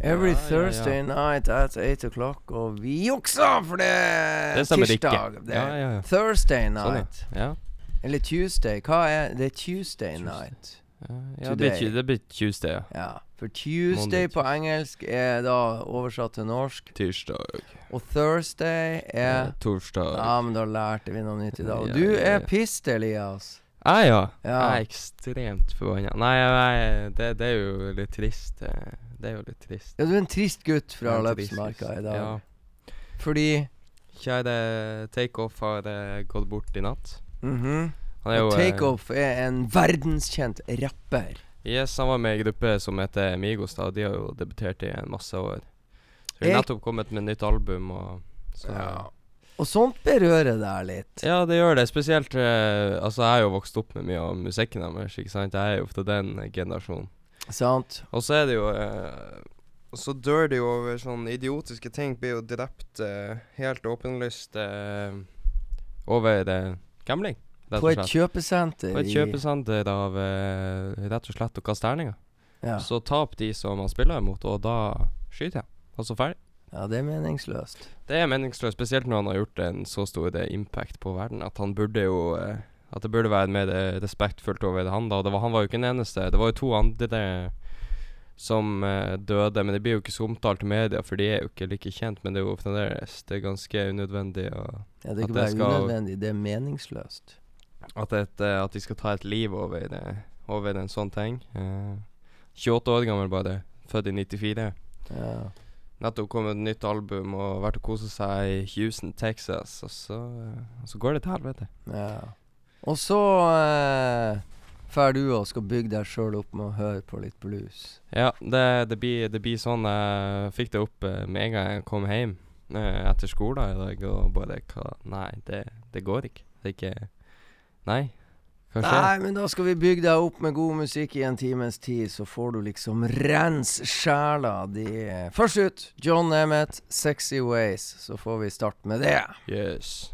Every. Thursday night at 8 o'clock, og vi juksa, for det er Det tirsdag. Det er ja, ja. Thursday Sånn, night. ja. Eller Tuesday. Hva er Det er Tuesday Tuesday. night. Ja, det, blir, Tuesday, ja. Ja. For Tuesday på engelsk er da oversatt til norsk, Tirsdag. og Thursday er ja, Torsdag. Ja, men da lærte vi noe nytt i dag. Og du er pissed, Elias. Jeg, ja. Ja. Jeg er ekstremt forbanna. Nei, nei det, det er jo litt trist. eh, Det er jo litt trist. Ja, du er en trist gutt fra Løpsmarka i dag. Ja. Fordi Kjære Takeoff har eh, gått bort i natt. mhm. Han er jo eh, Takeoff er en verdenskjent rapper. Yes, han var med i en gruppe som heter Migos, da. De har jo debutert i en masse år. Så de har nettopp kommet med nytt album, og så Ja. Og sånt berører deg litt. Ja, det gjør det. Spesielt eh, Altså, jeg har jo vokst opp med mye av musikken deres, ikke sant. Jeg er jo fra den generasjonen. Sant? Og så er det jo eh, Og så dør det jo over sånne idiotiske ting. Blir jo drept eh, helt åpenlyst eh, over eh, gambling, På et kjøpesenter På et kjøpesenter av rett og slett å kaste terninger. Ja. Så taper de som man spiller imot, og da skyter jeg. Og så ferdig. Ja, det er meningsløst. Det er meningsløst, spesielt når han har gjort en så stor impact på verden. At han burde jo eh, At det burde være mer eh, respektfullt over han da. Var, han var jo ikke den eneste. Det var jo to andre som eh, døde, men det blir jo ikke så omtalt i media, for de er jo ikke like kjent. Men det er jo fremdeles Det er ganske unødvendig Ja, det er ikke bare skal- unødvendig, det er meningsløst. at, et, eh, at de skal ta et liv over, det, over en sånn ting. Eh, 28 år gammel bare. Født i 94. Ja. Nettopp kommet et nytt album og vært og kosa seg i Houston, Texas, og så, eh, så går det til helvete. ja. Og så eh, drar du og skal bygge deg sjøl opp med å høre på litt blues. Ja, det, det, blir, det blir sånn Jeg fikk det opp eh, med en gang jeg kom hjem eh, etter skolen i dag, og bare hva Nei, det, det går ikke. Det er ikke Nei. Hva skjer? Nei, men da skal vi bygge deg opp med god musikk i en times tid, så får du liksom rens sjela di. Først ut, John Emmett, 'Sexy Ways'. Så får vi starte med det. Yes.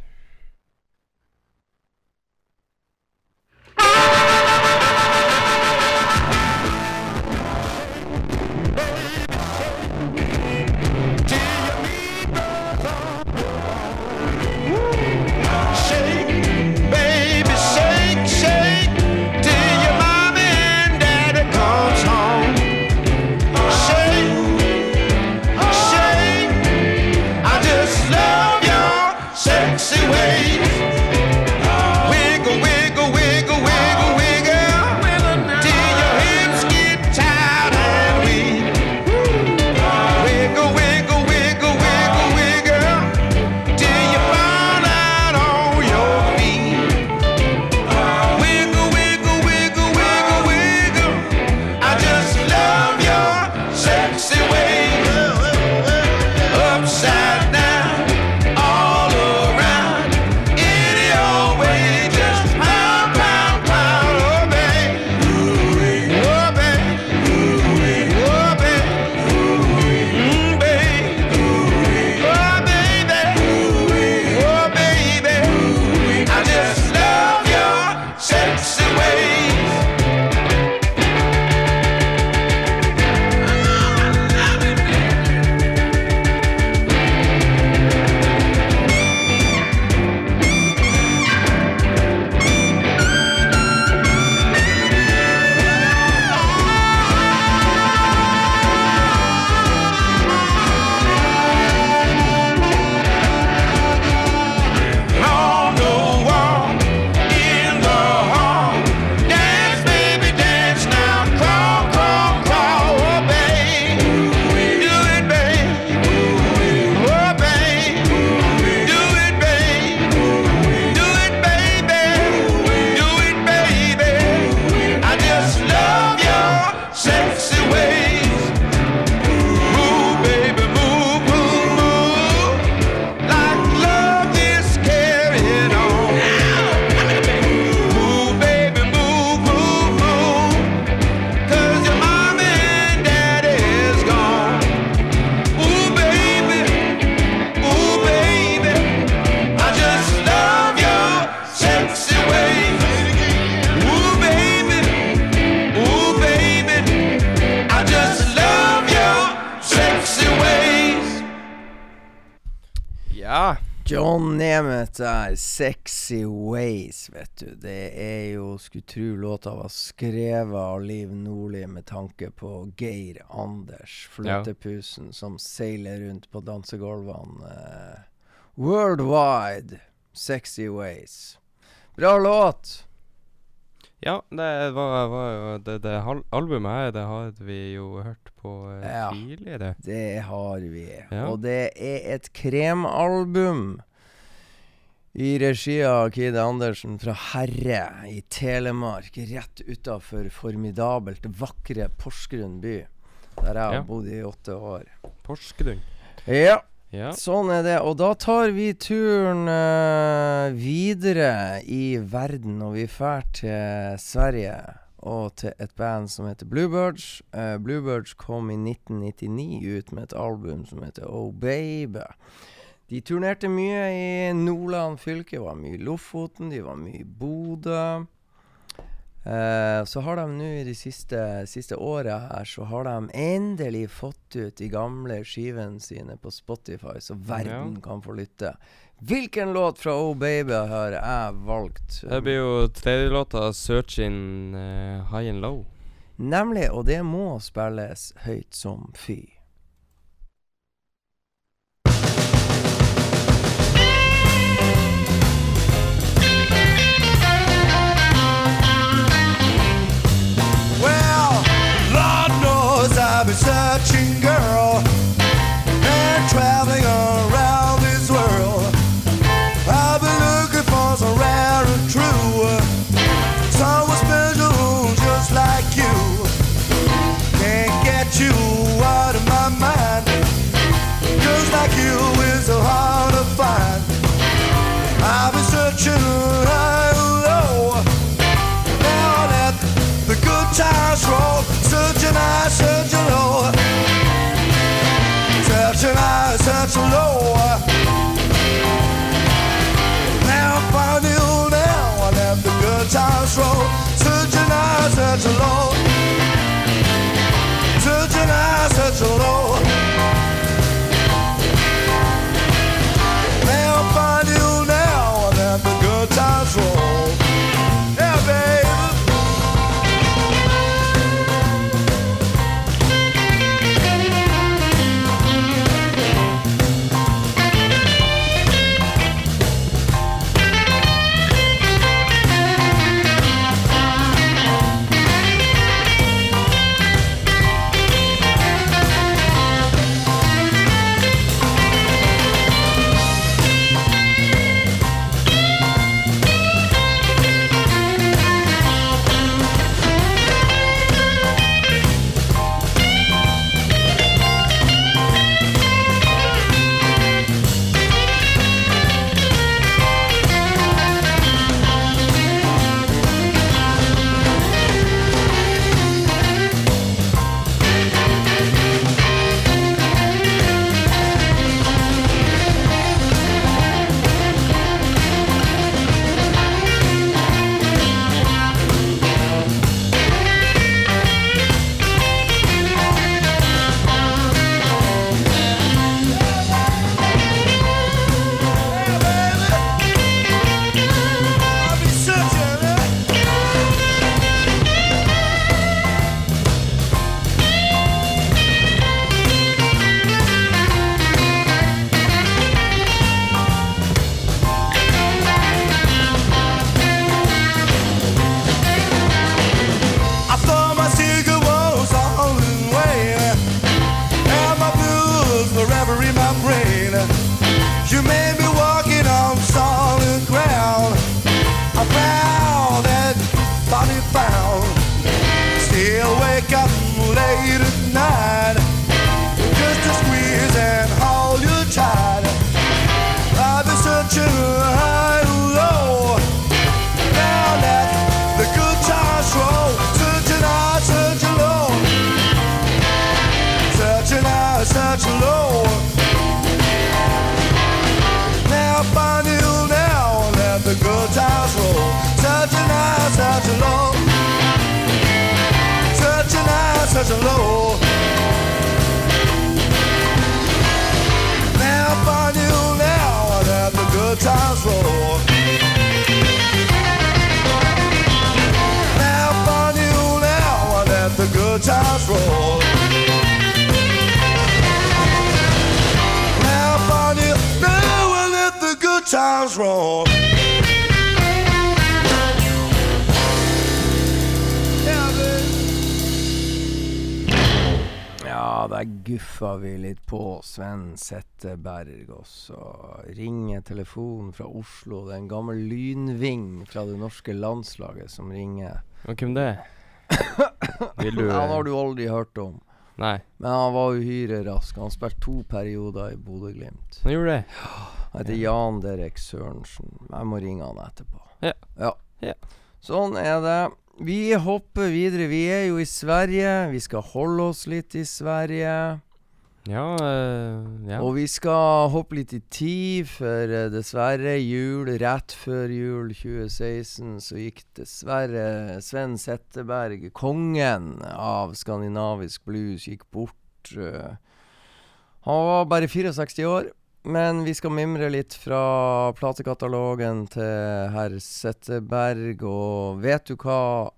Du. Det er jo Skulle tru låta var skrevet av Liv Nordli med tanke på Geir Anders, flyttepusen som seiler rundt på dansegulvene uh, worldwide. 'Sexy Ways'. Bra låt. Ja, det var, var Det, det albumet her, det hadde vi jo hørt på eh, Ja. tidligere. Det har vi. Ja. Og det er et kremalbum i regi av Kide Andersen fra Herre i Telemark, rett utafor formidabelt vakre Porsgrunn by. Der jeg har Ja. bodd i åtte år. Porsgrunn. Ja, Ja. sånn er det. Og da tar vi turen uh, videre i verden, og vi drar til Sverige. Og til et band som heter Bluebirds. Uh, Bluebirds kom i 1999 ut med et album som heter Oh Baby. De turnerte mye i Nordland fylke, var mye i Lofoten, de var mye i Bodø. Eh, så har de nå i de siste, siste året her, så har de endelig fått ut de gamle skivene sine på Spotify, så verden Ja. kan få lytte. Hvilken låt fra Oh Baby har jeg valgt? Det blir jo tredje låta 'Searching uh, High and Low'. Nemlig, og det må spilles høyt som fy. touching girl. They're traveling around. Setteberg, og så ringer telefonen fra Oslo. Det er en gammel lynving fra det norske landslaget som ringer. Og hvem det er? Han har du aldri hørt om. Nei, Men han var uhyre rask. Han spilte to perioder i Bodø-Glimt. han gjorde det. Han heter Jan Derek Sørensen. Jeg må ringe han etterpå. Ja. ja. Ja. Sånn er det. Vi hopper videre. Vi er jo i Sverige. Vi skal holde oss litt i Sverige. Ja, eh, ja. Og vi skal hoppe litt i tid, for uh, dessverre, jul rett før jul 2016, så gikk dessverre Sven Setteberg, kongen av skandinavisk blues, gikk bort. Uh, Han var bare 64 år, men vi skal mimre litt fra platekatalogen til herr Setteberg, og vet du hva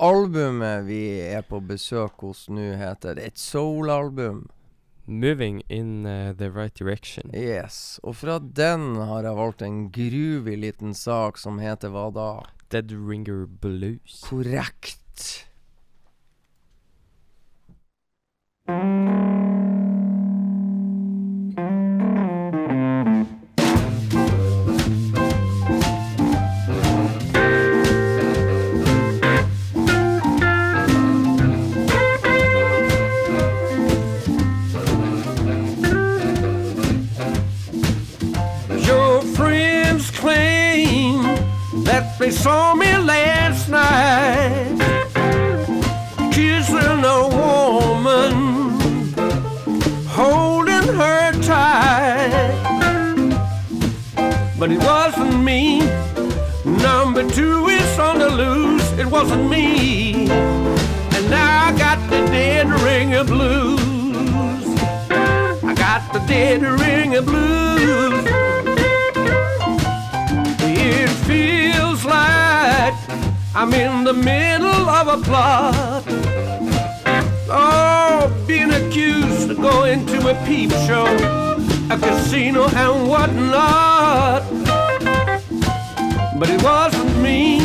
albumet vi er på besøk hos nå heter? Er et soul-album. Moving in uh, the right direction. Yes, og fra den har jeg valgt en gruvig liten sak som heter hva da? Dead Ringer Blues. Korrekt. Your they saw me last night kissing a woman, holding her tight. But it wasn't me. Number two is on the loose. It wasn't me. And now I got the dead ring of blues. I got the dead ring of blues. I'm in the middle of a plot. Oh, being accused of going to a peep show, a casino, and whatnot. But it wasn't me.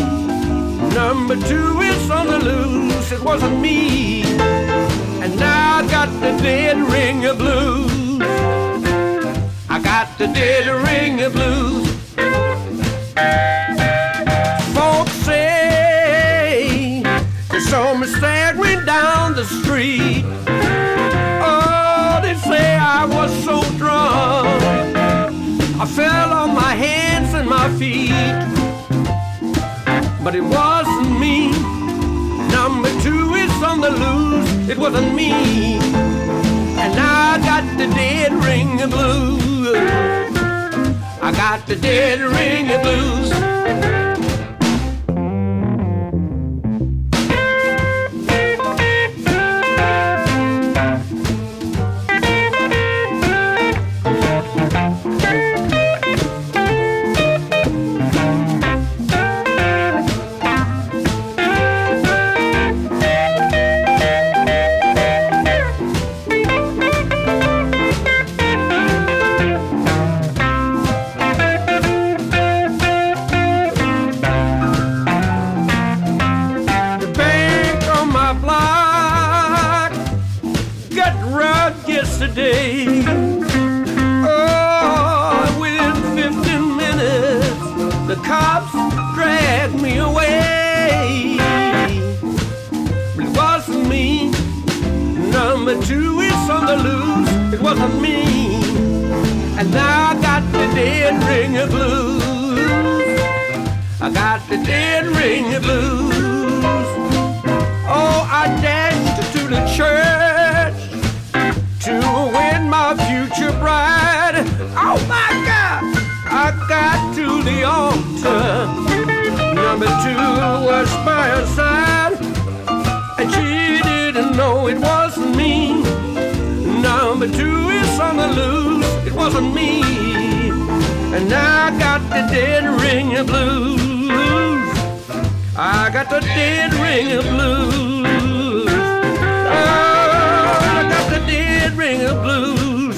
Number two is on the loose. It wasn't me. And now I got the dead ring of blues. I got the dead ring of blues. The street. Oh, they say I was so drunk. I fell on my hands and my feet. But it wasn't me. Number two is on the loose. It wasn't me. And I got the dead ring of blues. I got the dead ring of blues. Cops dragged me away. But it wasn't me. Number two is on the loose. It wasn't me. And now I got the dead ring of blues. I got the dead ring of blues. Oh, I dashed to the church Number two was by her side, and she didn't know it wasn't me. Number two is on the loose, it wasn't me. And I got the dead ring of blues. I got the dead ring of blues. Oh, I got the dead ring of blues.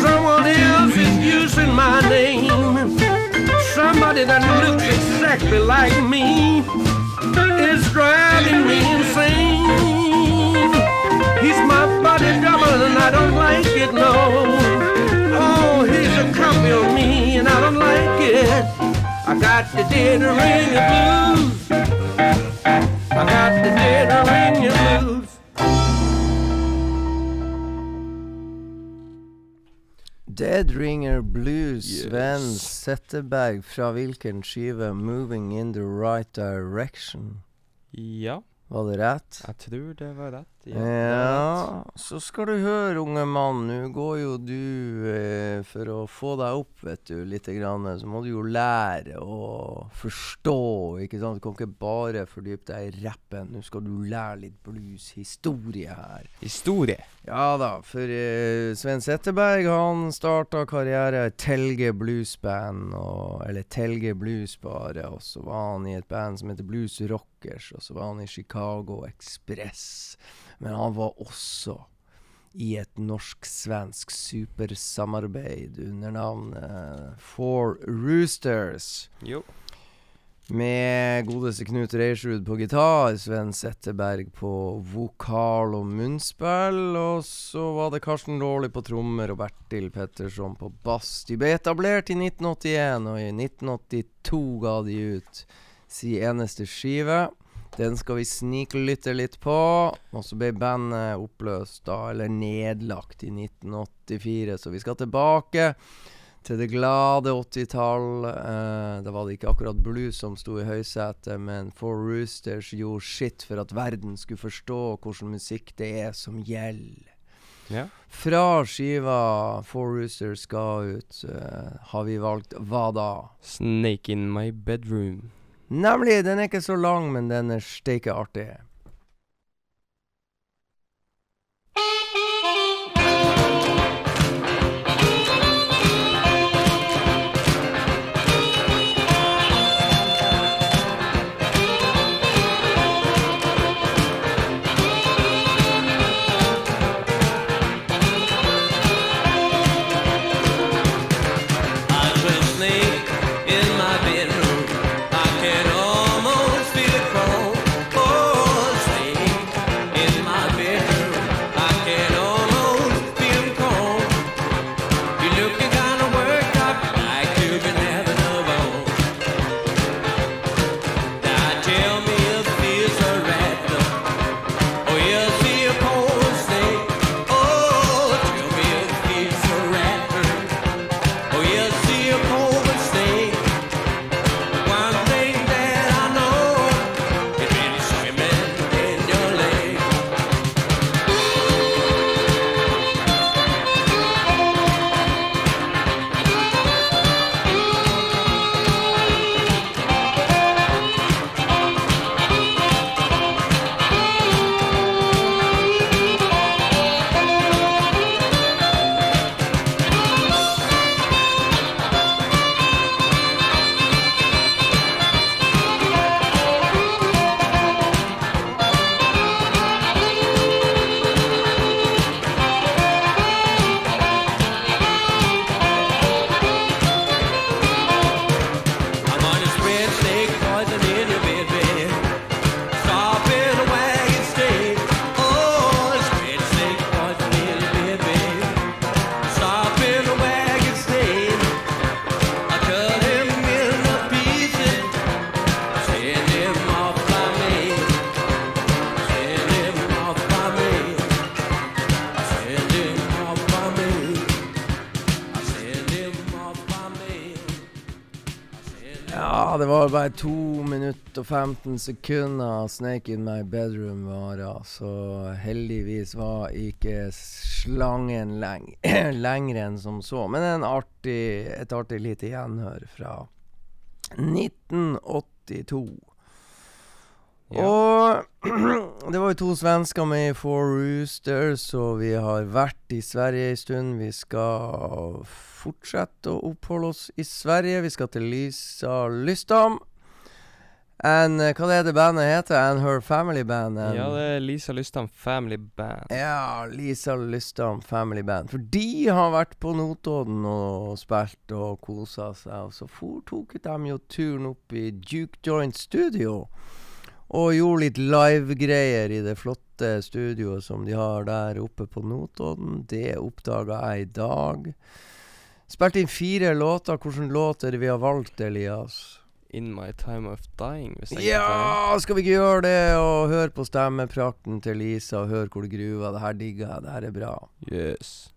Someone else is using my name. Somebody that looks exactly like me is driving me insane. He's my body double and I don't like it, no. Oh, he's a copy of me and I don't like it. I got the dead ring blues. I got the dead ring. Dead Ringer Blues, Yes. Sven Setteberg fra hvilken skive? 'Moving in the Right Direction'. Ja, Var det rett? jeg tror det var rett. Ja, så skal du høre, unge mann. Nå går jo du eh, For å få deg opp, vet du, litt, grann, så må du jo lære å forstå, ikke sant? Du kan ikke bare fordype deg i rappen. Nå skal du lære litt blueshistorie her. Historie. Ja da, for eh, Sven Setteberg han starta karriere i Telge Bluesband, og, eller Telge Blues bare, og så var han i et band som heter Blues Rockers, og så var han i Chicago Express. Men han var også i et norsk-svensk supersamarbeid under navnet Four Roosters. Jo. Med godeste Knut Reirsrud på gitar, Sven Setteberg på vokal og munnspill, og så var det Karsten Dårlig på trommer og Bertil Petterson på bass. De ble etablert i 1981, og i 1982 ga de ut sin eneste skive. Den skal vi sniklytte litt på. Og så ble bandet oppløst, da, eller nedlagt, i 1984, så vi skal tilbake til det glade 80-tall. Eh, da var det ikke akkurat blues som sto i høysetet, men Four Roosters gjorde sitt for at verden skulle forstå hvordan musikk det er som gjelder. Ja. Fra skiva Four Roosters skal ut, eh, har vi valgt hva da? Snake in my bedroom. Nemlig, den er ikke så lang, men den er steike artig. Og 15 sekunder Snake in my bedroom varer, så heldigvis var ikke slangen leng lengre enn som så. Men en artig, et artig lite gjenhør fra 1982. Ja. Og det var jo to svensker med i Four Roosters, og vi har vært i Sverige en stund. Vi skal fortsette å oppholde oss i Sverige. Vi skal til Lysa Lystam. And, eh, hva er det bandet heter? And Her Family Band? and- Ja, det er Lisa Lystam Family Band. ja, Lisa Lystam Family Band. For de har vært på Notodden og spilt og kosa seg. Og så tok de jo turen opp i Duke Joint Studio. Og gjorde litt livegreier i det flotte studioet som de har der oppe på Notodden. Det oppdaga jeg i dag. Spilte inn fire låter. Hvilken låt er det vi har valgt, Elias? In My Time of Dying. Ja, skal vi ikke gjøre det og høre på stemmeprakten til Lisa og høre hvor det gruver? Det her digger jeg. Det her er bra. Yes.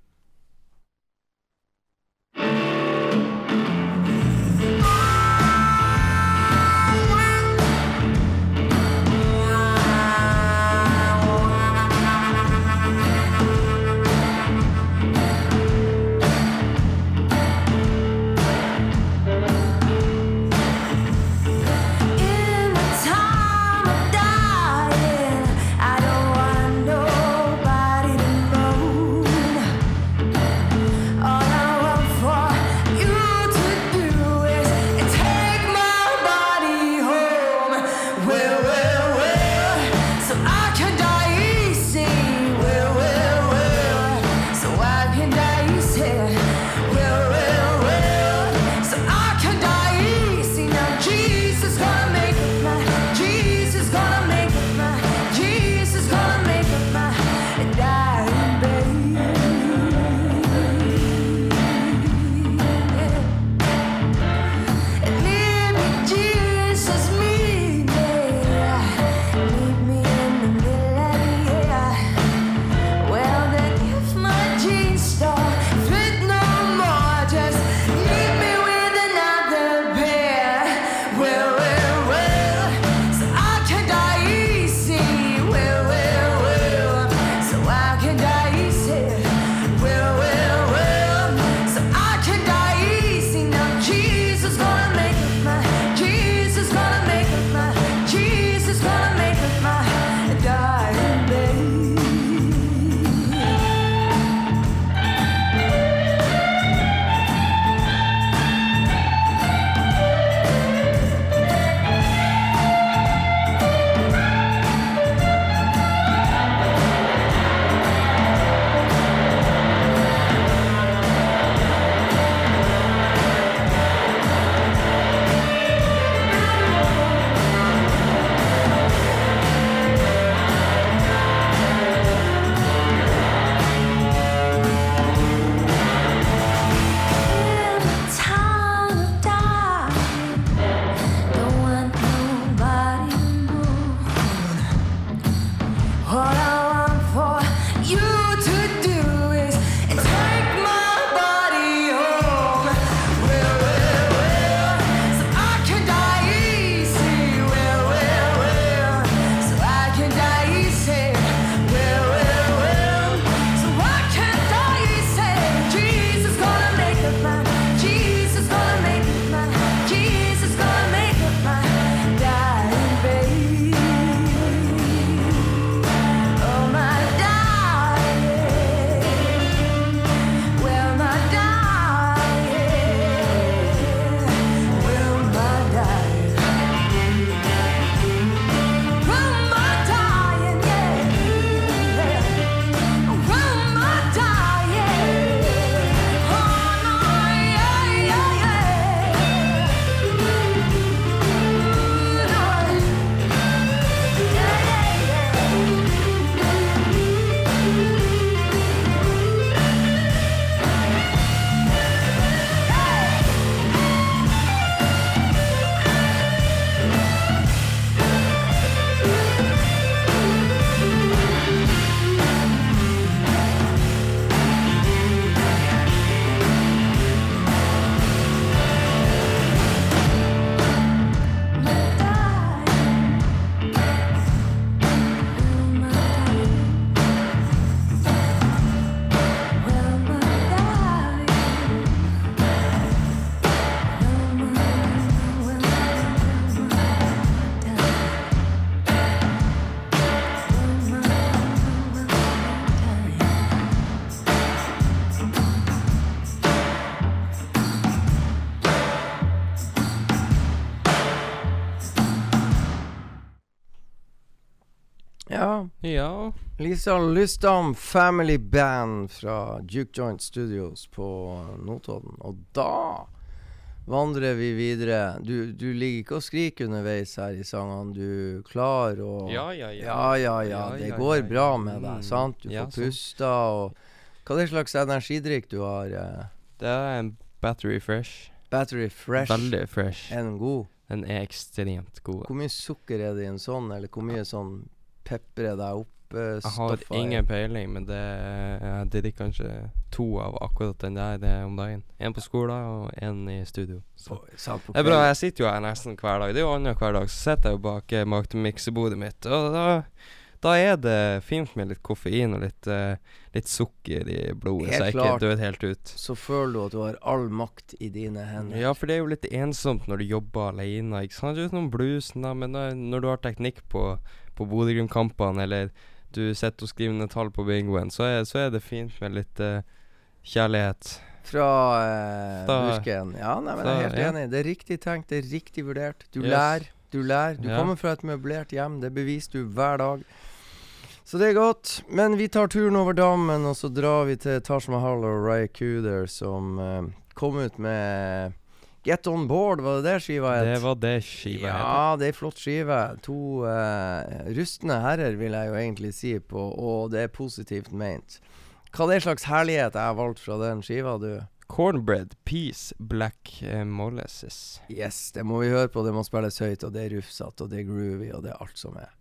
Ja. Ja. Lisa Lystam Family Band fra Duke Joint Studios på Notodden. Og da vandrer vi videre. Du, du ligger ikke og skriker underveis her i sangene. Du klarer å Ja, ja, ja. Ja, ja, ja. Det går bra med deg, Mm. sant? Du får pusta og Hva er det slags energidrikk du har? eh? Det er en Battery Fresh. Battery Fresh. Veldig fresh. Er den god? Den er ekstremt god. Hvor mye sukker er det i en sånn, eller hvor mye sånn pepper deg opp eh, Jeg har ingen peiling, men det jeg drikker kanskje to av akkurat den der det om dagen. En på skolen og en i studio. Så. Det er bra, jeg sitter jo her nesten hver dag. Det er jo annenhver dag. Så sitter jeg jo bak eh, til mitt, og da, da er det fint med litt koffein og litt, uh, litt sukker i blodet, Helt så jeg ikke klart. dør helt ut. Så føler du at du har all makt i dine hender. Ja, for det er jo litt ensomt når du jobber alene, ikke sant? Utenom blusen, da, men når du har teknikk på, på Bodø-Glimt-kampene, eller du sitter og skriver ned tall på bingoen, så er, så er det fint med litt uh, kjærlighet. Fra uh, Da- Bursken. Ja, nei, men jeg er helt ja. enig. Det er riktig tenkt, det er riktig vurdert. Du Yes. lærer, du lærer. Du Ja. kommer fra et møblert hjem, det beviser du hver dag. Så det er godt. Men vi tar turen over dammen, og så drar vi til Taj Mahal og Ray Cooder, som uh, kom ut med Get On Board, var det det skiva het? Det var det skiva het. Ja, det er flott skive. To uh, rustne herrer, vil jeg jo egentlig si, på, og det er positivt ment. Hva det er slags herlighet jeg har valgt fra den skiva, du? Cornbread, peas, black eh, molasses. Yes, det må vi høre på. Det må spilles høyt, og det er rufsete, og det er groovy, og det er alt som er.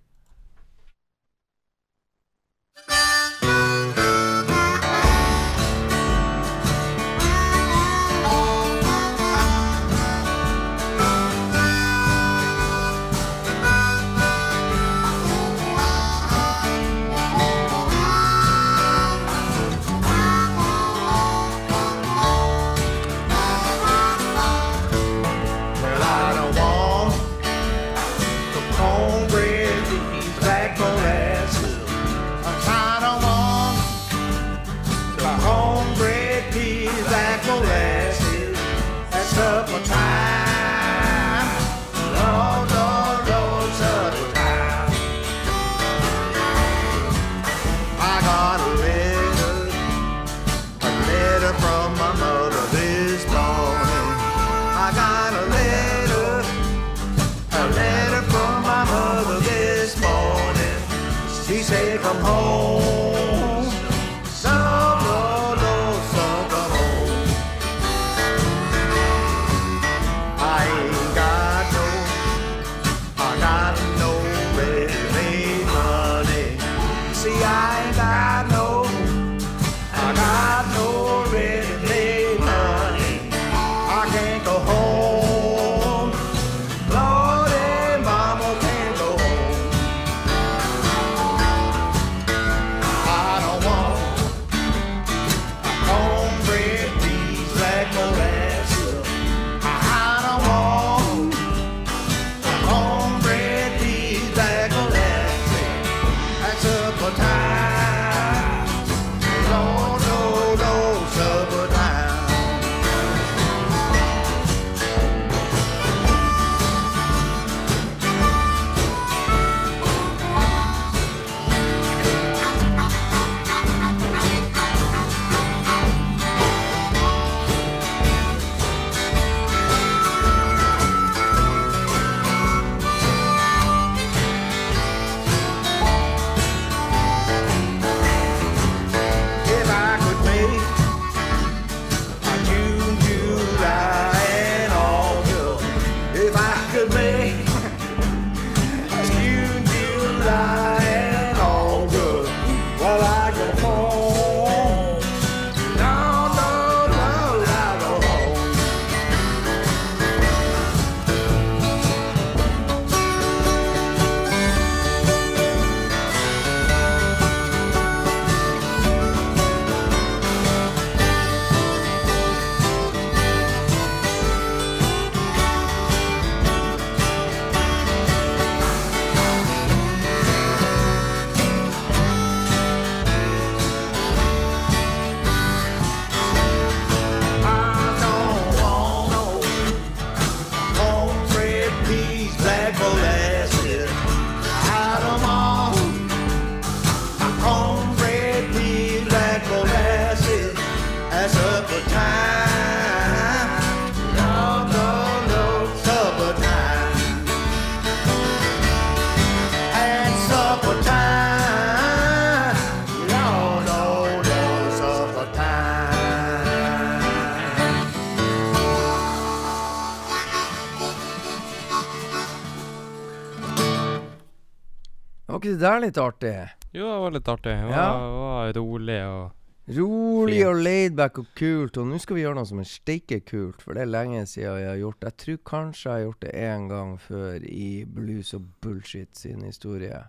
Ikke det der litt artig? Jo, det var litt artig. Det var, Ja. var rolig og Rolig Fint. og laidback og kult. Og nå skal vi gjøre noe som er steike kult, for det er lenge siden jeg har gjort det. Jeg tror kanskje jeg har gjort det én gang før i Blues og Bullshit sin historie.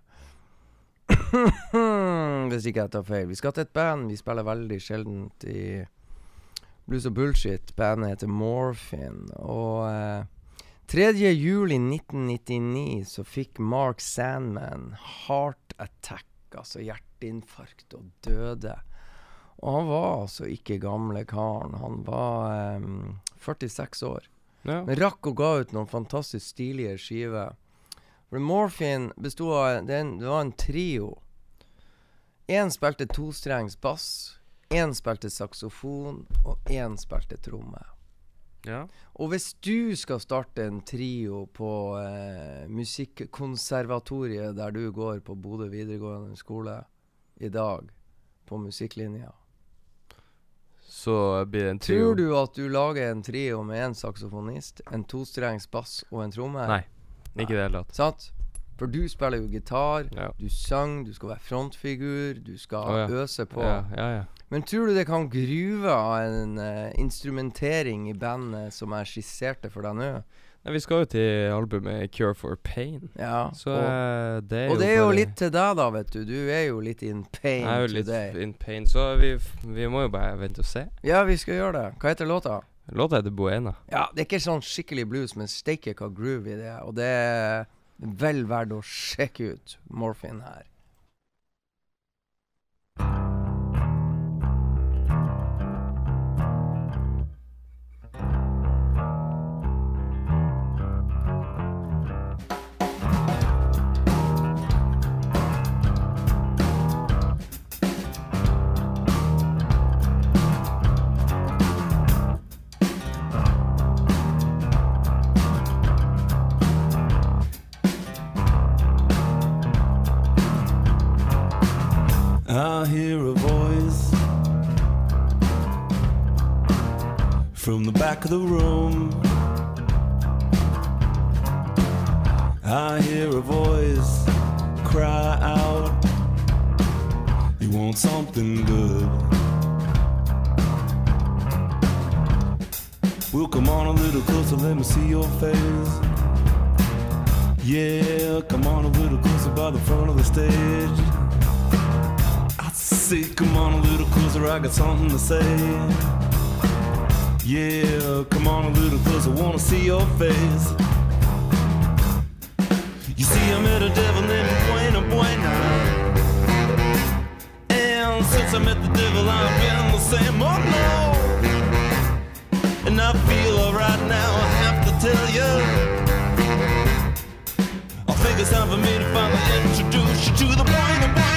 Hvis ikke jeg tar feil. Vi skal til et band vi spiller veldig sjeldent i Blues og Bullshit. Bandet heter Morphin. Og eh, 3. juli 1999 så fikk Mark Sandman heart attack, altså hjerteinfarkt, og døde. Og han var altså ikke gamle karen. Han var um, 46 år. Ja. Men rakk å ga ut noen fantastisk stilige skiver. For Morphin bestod av det, det var en trio. Én spilte tostrengs bass, én spilte saksofon, og én spilte tromme. Ja. Og hvis du skal starte en trio på eh, musikkonservatoriet der du går på Bodø videregående skole i dag, på musikklinja Så blir det en trio. Tror du at du lager en trio med en saksofonist, en tostrengs bass og en tromme? Nei, ikke i det hele tatt. Sant? For du spiller jo gitar, Ja. du sang, du skal være frontfigur, du skal oh, ja. øse på. Ja, ja, ja. Men tror du det kan gruve av en uh, instrumentering i bandet som jeg skisserte for deg nå? Nei, vi skal jo til albumet Cure for Pain. Ja. Så og, eh, det er og det er jo litt til deg, da, vet du. Du er jo litt in pain today. Jeg er jo litt today. in pain, så vi, vi må jo bare vente og se. Ja, vi skal gjøre det. Hva heter låta? Låta heter Buena. Ja, det er ikke sånn skikkelig blues, men steike hva groove i det er. Og det er vel verdt å sjekke ut Morphin her. I hear a voice from the back of the room. I hear a voice cry out, You want something good? Well, come on a little closer, let me see your face. Yeah, come on a little closer by the front of the stage. Say, come on a little closer, I got something to say. Yeah, come on a little closer, wanna see your face. You see, I met a devil named Buena Buena. And since I met the devil, I've been the same, oh no. And I feel alright now, I have to tell you. I think it's time for me to finally introduce you to the Buena Buena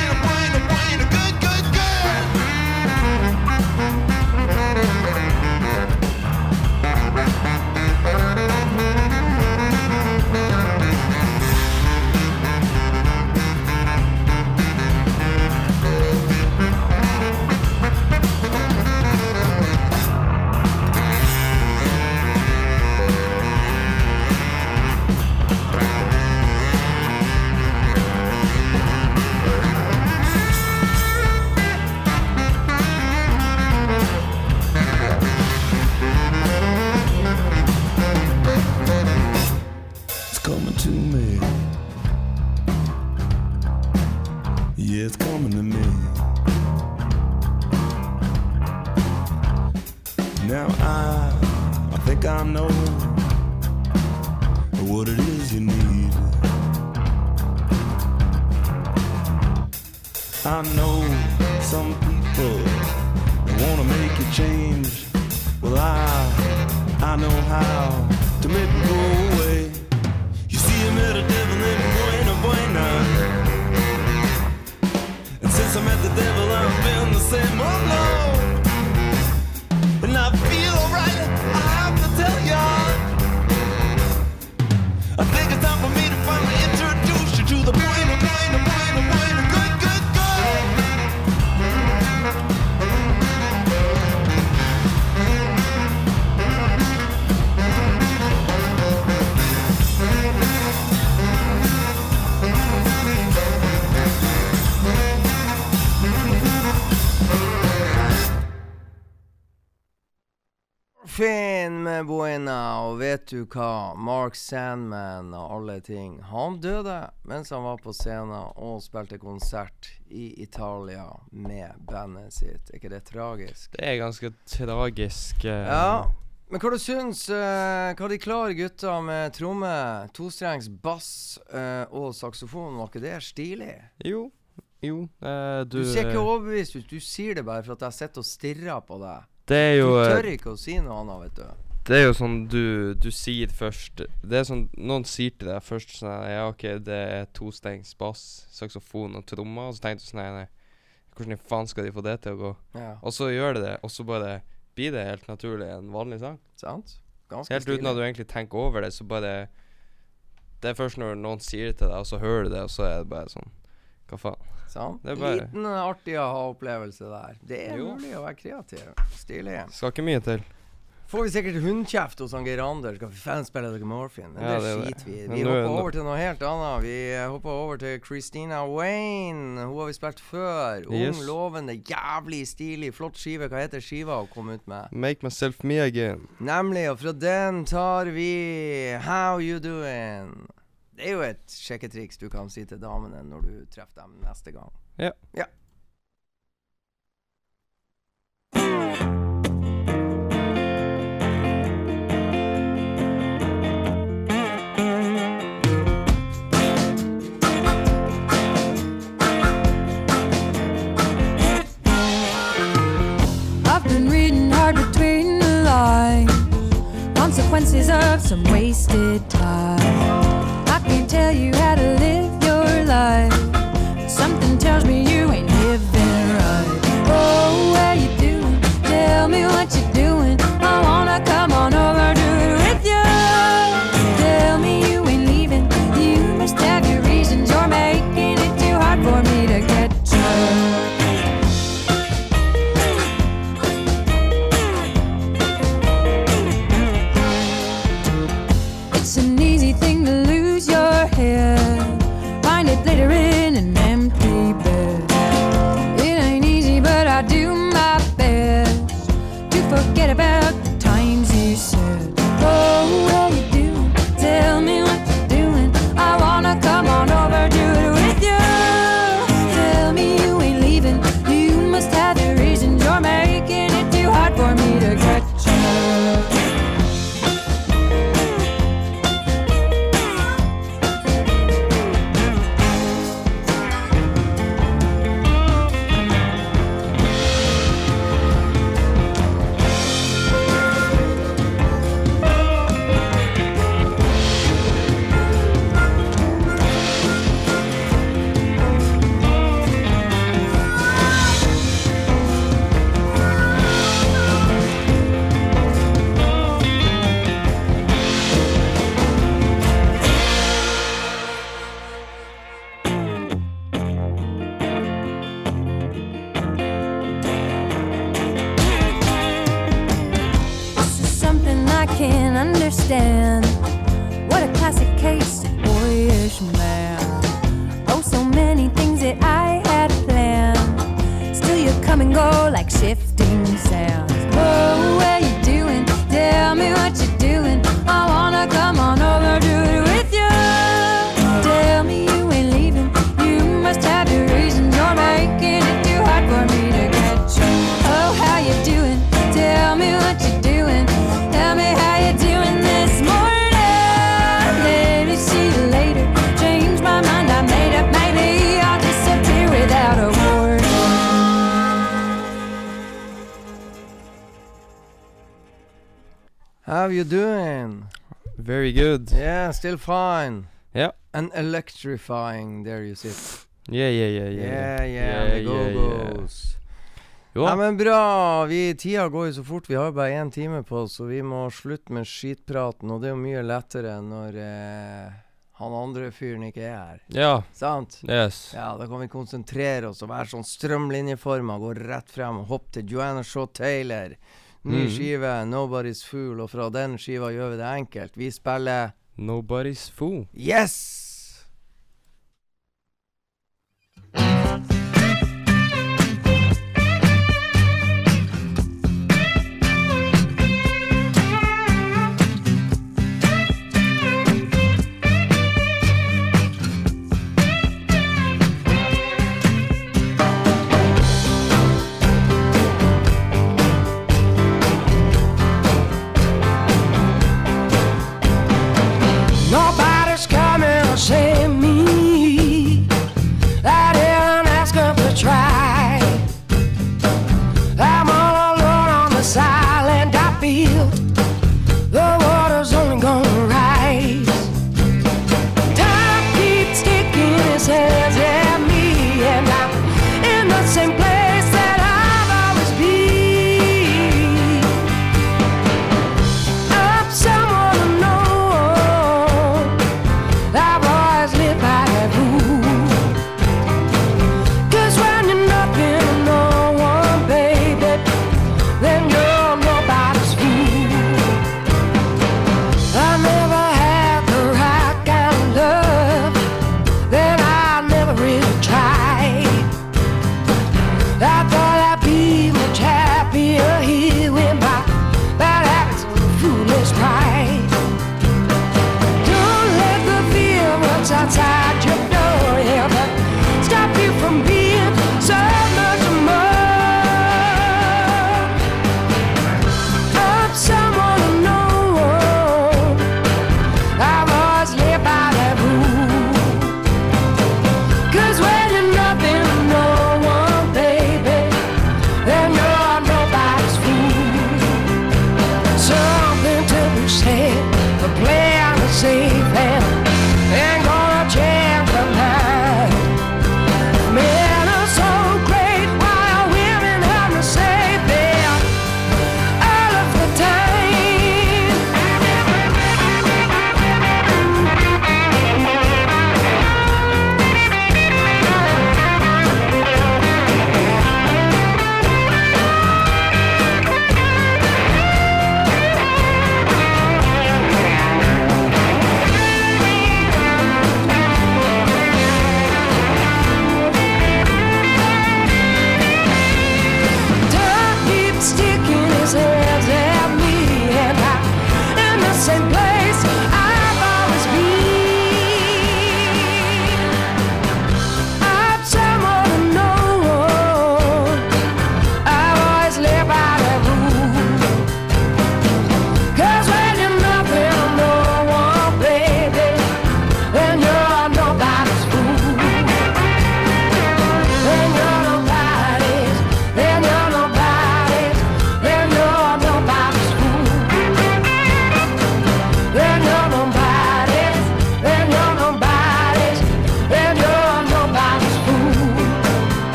vet du hva? Mark Sandman og alle ting. Han døde mens han var på scenen og spilte konsert i Italia med bandet sitt. Er ikke det tragisk? Det er ganske tragisk. Uh... Ja. Men hva du syns Uh, Hva de klare gutta med tromme, tostrengs bass uh, og saksofon, var ikke det stilig? Jo. Jo. Uh, du Du, ser ikke overbevist ut, du sier det bare for at jeg sitter og stirrer på deg. Det er jo Du tør ikke å si noe annet, vet du. Det er jo sånn du, du sier først Det er sånn Noen sier til deg først sånn Ja, OK, det er tostengs bass, saksofon og trommer. Og så tenker du sånn Nei, nei. Hvordan i faen skal de få det til å gå? Ja, Og så gjør de det, og så bare blir det helt naturlig en vanlig sang. sant? Ganske Helt uten at du egentlig tenker over det, så bare Det er først når noen sier det til deg, og så hører du det, og så er det bare sånn Hva faen? Sant? Det er bare- Liten artig å ha opplevelse der. Det er Jo. mulig å være kreativ. Stilig. Skal ikke mye til. Får vi sikkert hundkjeft hos han Geir Anders. Skal vi faen spille dere Morphin? Men Ja, det det er skiter vi Vi hopper over til noe helt annet. Vi hopper over til Christina Wayne. Hun har vi spilt før. Ung, Yes. lovende, jævlig stilig, flott skive. Hva heter skiva hun kom ut med? Make myself me again. Nemlig, og fra den tar vi How You Doing. Det er jo et sjekketriks du kan si til damene når du treffer dem neste gang. Ja. ja. Consequences of some wasted time. I can't tell you how to live go like shifting sands. Oh, where you doing? Tell me what you're doing. I wanna come on over, How you doing? Very good. Yeah, still fine. Yeah. And electrifying, there you sit. Yeah, yeah, yeah. Yeah, yeah, yeah, yeah, go-go's. Jo Ja, men bra. Vi, tida går jo så fort. Vi har bare én time på oss, så vi må slutte med skitpraten. Og det er jo mye lettere når eh, han andre fyren ikke er her. Ja. Sant? Yes. Ja, da kan vi konsentrere oss og være sånn strømlinjeforma. Gå rett frem og hoppe til Joanna Shaw Taylor. Ny Mhm. skive, 'Nobody's Fool', og fra den skiva gjør vi det enkelt. Vi spiller Nobody's fool. Yes!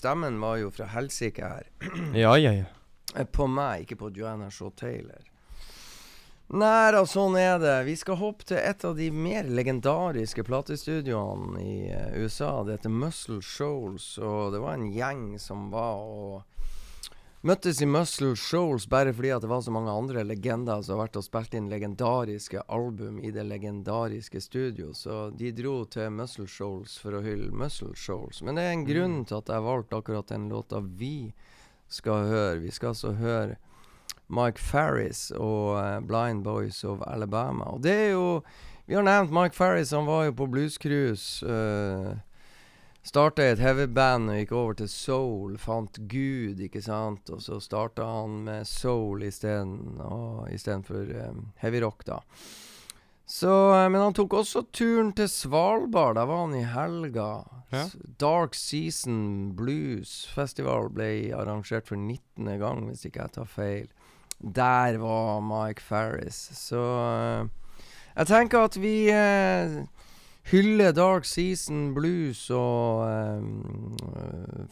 Stemmen var jo fra helsike her. Ja, ja, ja. Eh, På meg, ikke på Joanna Shaw Taylor. Nei da, sånn er det. Vi skal hoppe til et av de mer legendariske platestudioene i eh, USA. Det heter Muscle Shoals, og det var en gjeng som var og Møttes i Muscle Shoals bare fordi at det var så mange andre legender som har vært og spilt inn legendariske album i det legendariske studio. Så de dro til Muscle Shoals for å hylle Muscle Shoals. Men det er en grunn til at jeg valgte akkurat den låta vi skal høre. Vi skal altså høre Mike Farris og eh, Blind Boys of Alabama. Og det er jo Vi har nevnt Mike Farris, han var jo på Blues Cruise. Uh, Starta i et heavyband og gikk over til soul. Fant Gud, ikke sant. Og så starta han med soul istedenfor um, heavyrock, da. Så, eh, men han tok også turen til Svalbard. Der var han i helga. Ja. Dark Season Blues Festival ble arrangert for 19. gang, hvis ikke jeg tar feil. Der var Mike Farris. Så uh, jeg tenker at vi eh, hyller Dark Season Blues og um,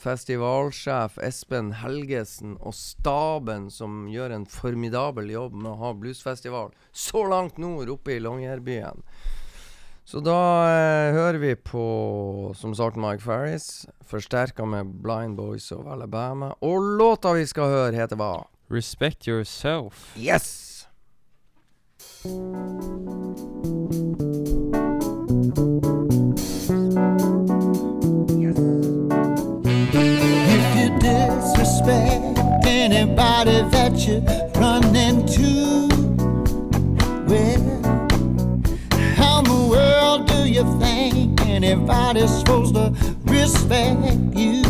festivalsjef Espen Helgesen og staben som gjør en formidabel jobb med å ha bluesfestival så langt nord oppe i Longyearbyen. Så da eh, hører vi på, som sagt, Mike Farris, forsterka med Blind Boys of Alabama. Og låta vi skal høre, heter hva? Respect yourself. Yes! Anybody that you run into, well, how in the world do you think anybody? anybody's supposed to respect you.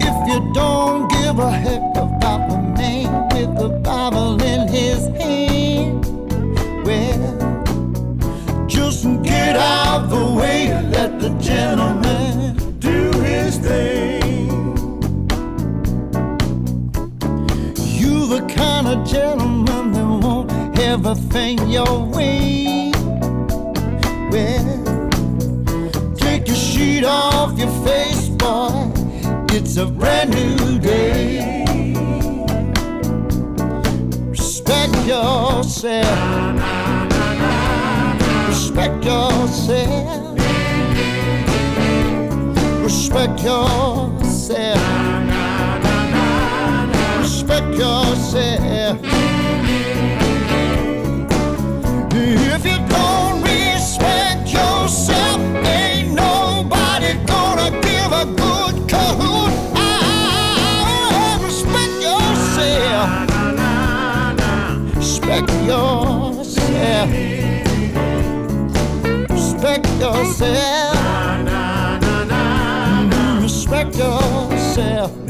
If you don't give a heck about the man with the Bible in his hand, well, just get out of the way, let the gentleman of gentleman that won't everything your way. Well, take your sheet off your face, boy. It's a brand new day. Respect yourself. Respect yourself. Respect yourself. Respect yourself. If you don't respect yourself, ain't nobody gonna give a good. Ah, respect yourself. Respect yourself. Respect yourself.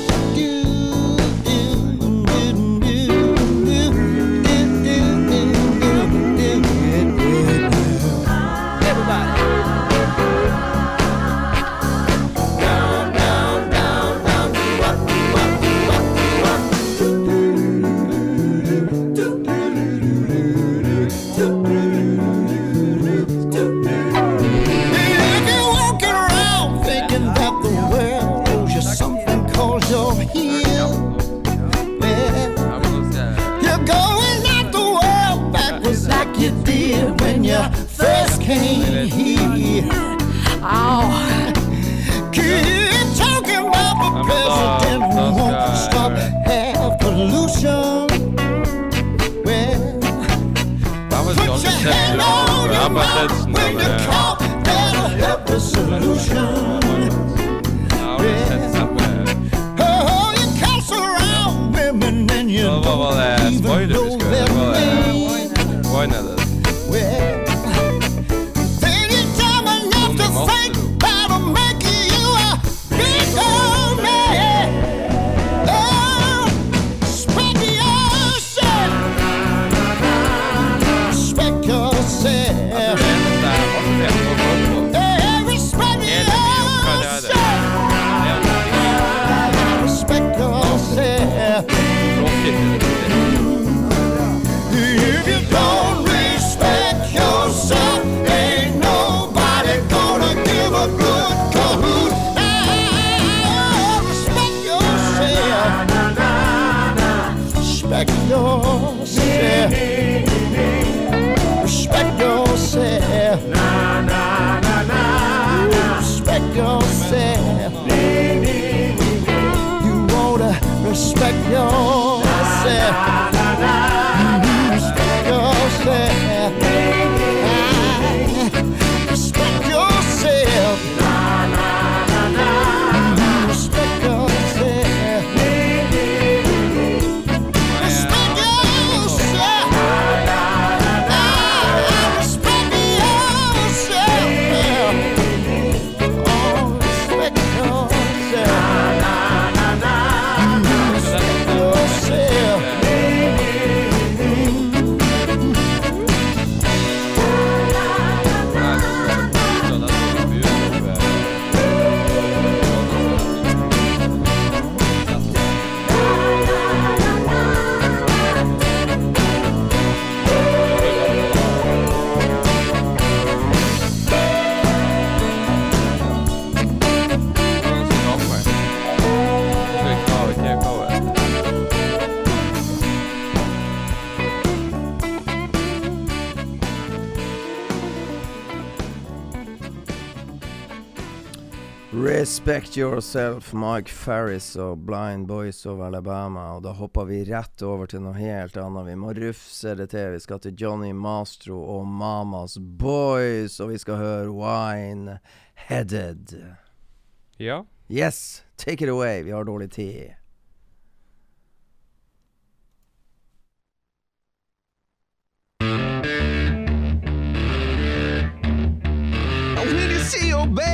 you did when you first came here. Oh, keep talking about the president who won't jeg stop air pollution. Well, faktisk aldri hand on your mouth when you cough. That'll help the solution. Respect Yourself, Mike Farris og Blind Boys of Alabama. Og da hopper vi rett over til noe helt annet. Vi må rufse det til. Vi skal til Johnny Mastro og Mamas Boys, og vi skal høre Wine Headed. Ja. Yes, take it away. Vi har dårlig tid. When you see your baby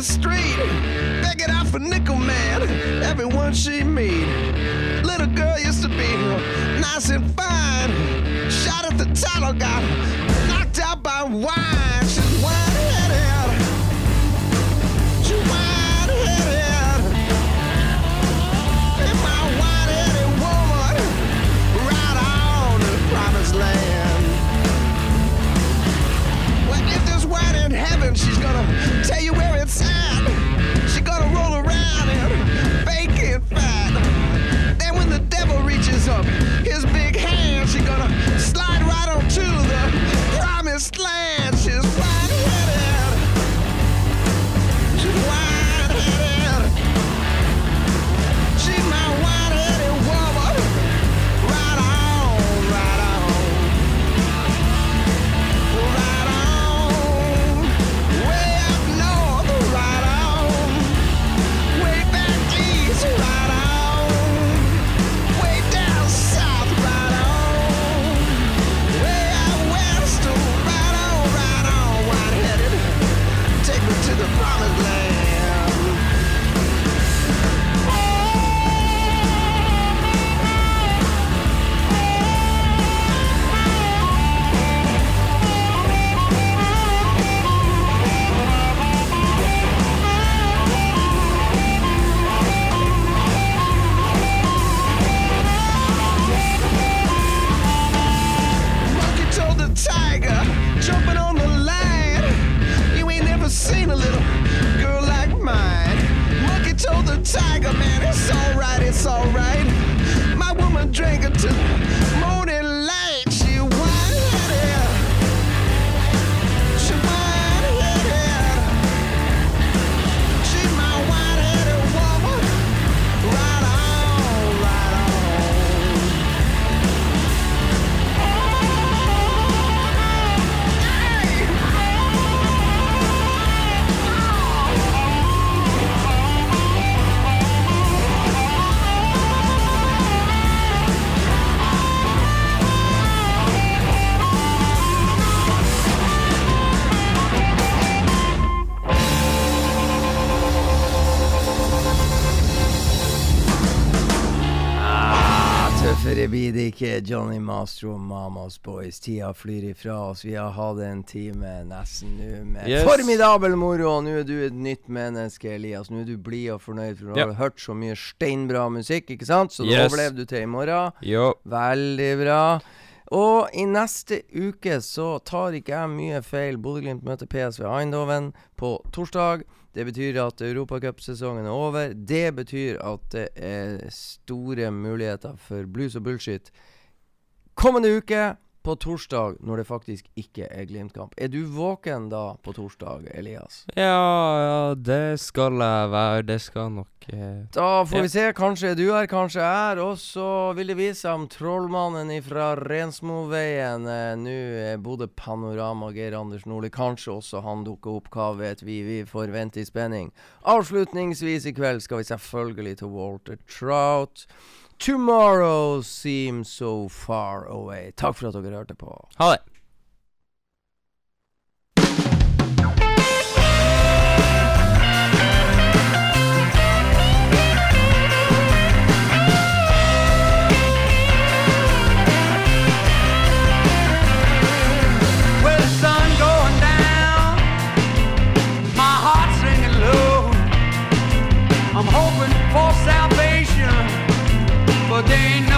the street, begging out for nickel man, everyone she meet. Little girl used to be nice and fine. Shot at the title, got knocked out by wine. She's wide-headed. She's wide-headed. And my wide-headed woman, right on the promised land. Well, if there's wine in heaven, she's gonna Johnny Mastro og Mamas Boys. Tida flyr ifra oss. Vi har hatt en time nesten nå med Yes. formidabel moro. Nå er du et nytt menneske, Elias. Nå er du blid og fornøyd, for du Ja. har hørt så mye steinbra musikk, ikke sant? Så da Yes. overlever du til i morgen. Jo. Veldig bra. Og i neste uke så tar ikke jeg mye feil. Bodø-Glimt møter PSV Eindhoven på torsdag. Det betyr at europacupsesongen er over. Det betyr at det er store muligheter for blues og bullshit kommende uke på torsdag, når det faktisk ikke er Glimt-kamp. Er du våken da på torsdag, Elias? Ja, ja, det skal jeg være. Det skal nok eh, Da får Ja. vi se. Kanskje er du her, kanskje jeg er. Og så vil det vise seg om trollmannen fra Rensmoveien eh, Nå er Bodø Panorama Geir Anders Nordli. Kanskje også han dukker opp. Hva vet vi? Vi får vente i spenning. Avslutningsvis i kveld skal vi selvfølgelig til Walter Trout. Tomorrow seems so far away. Takk for at dere hørte på. Ha det. ordained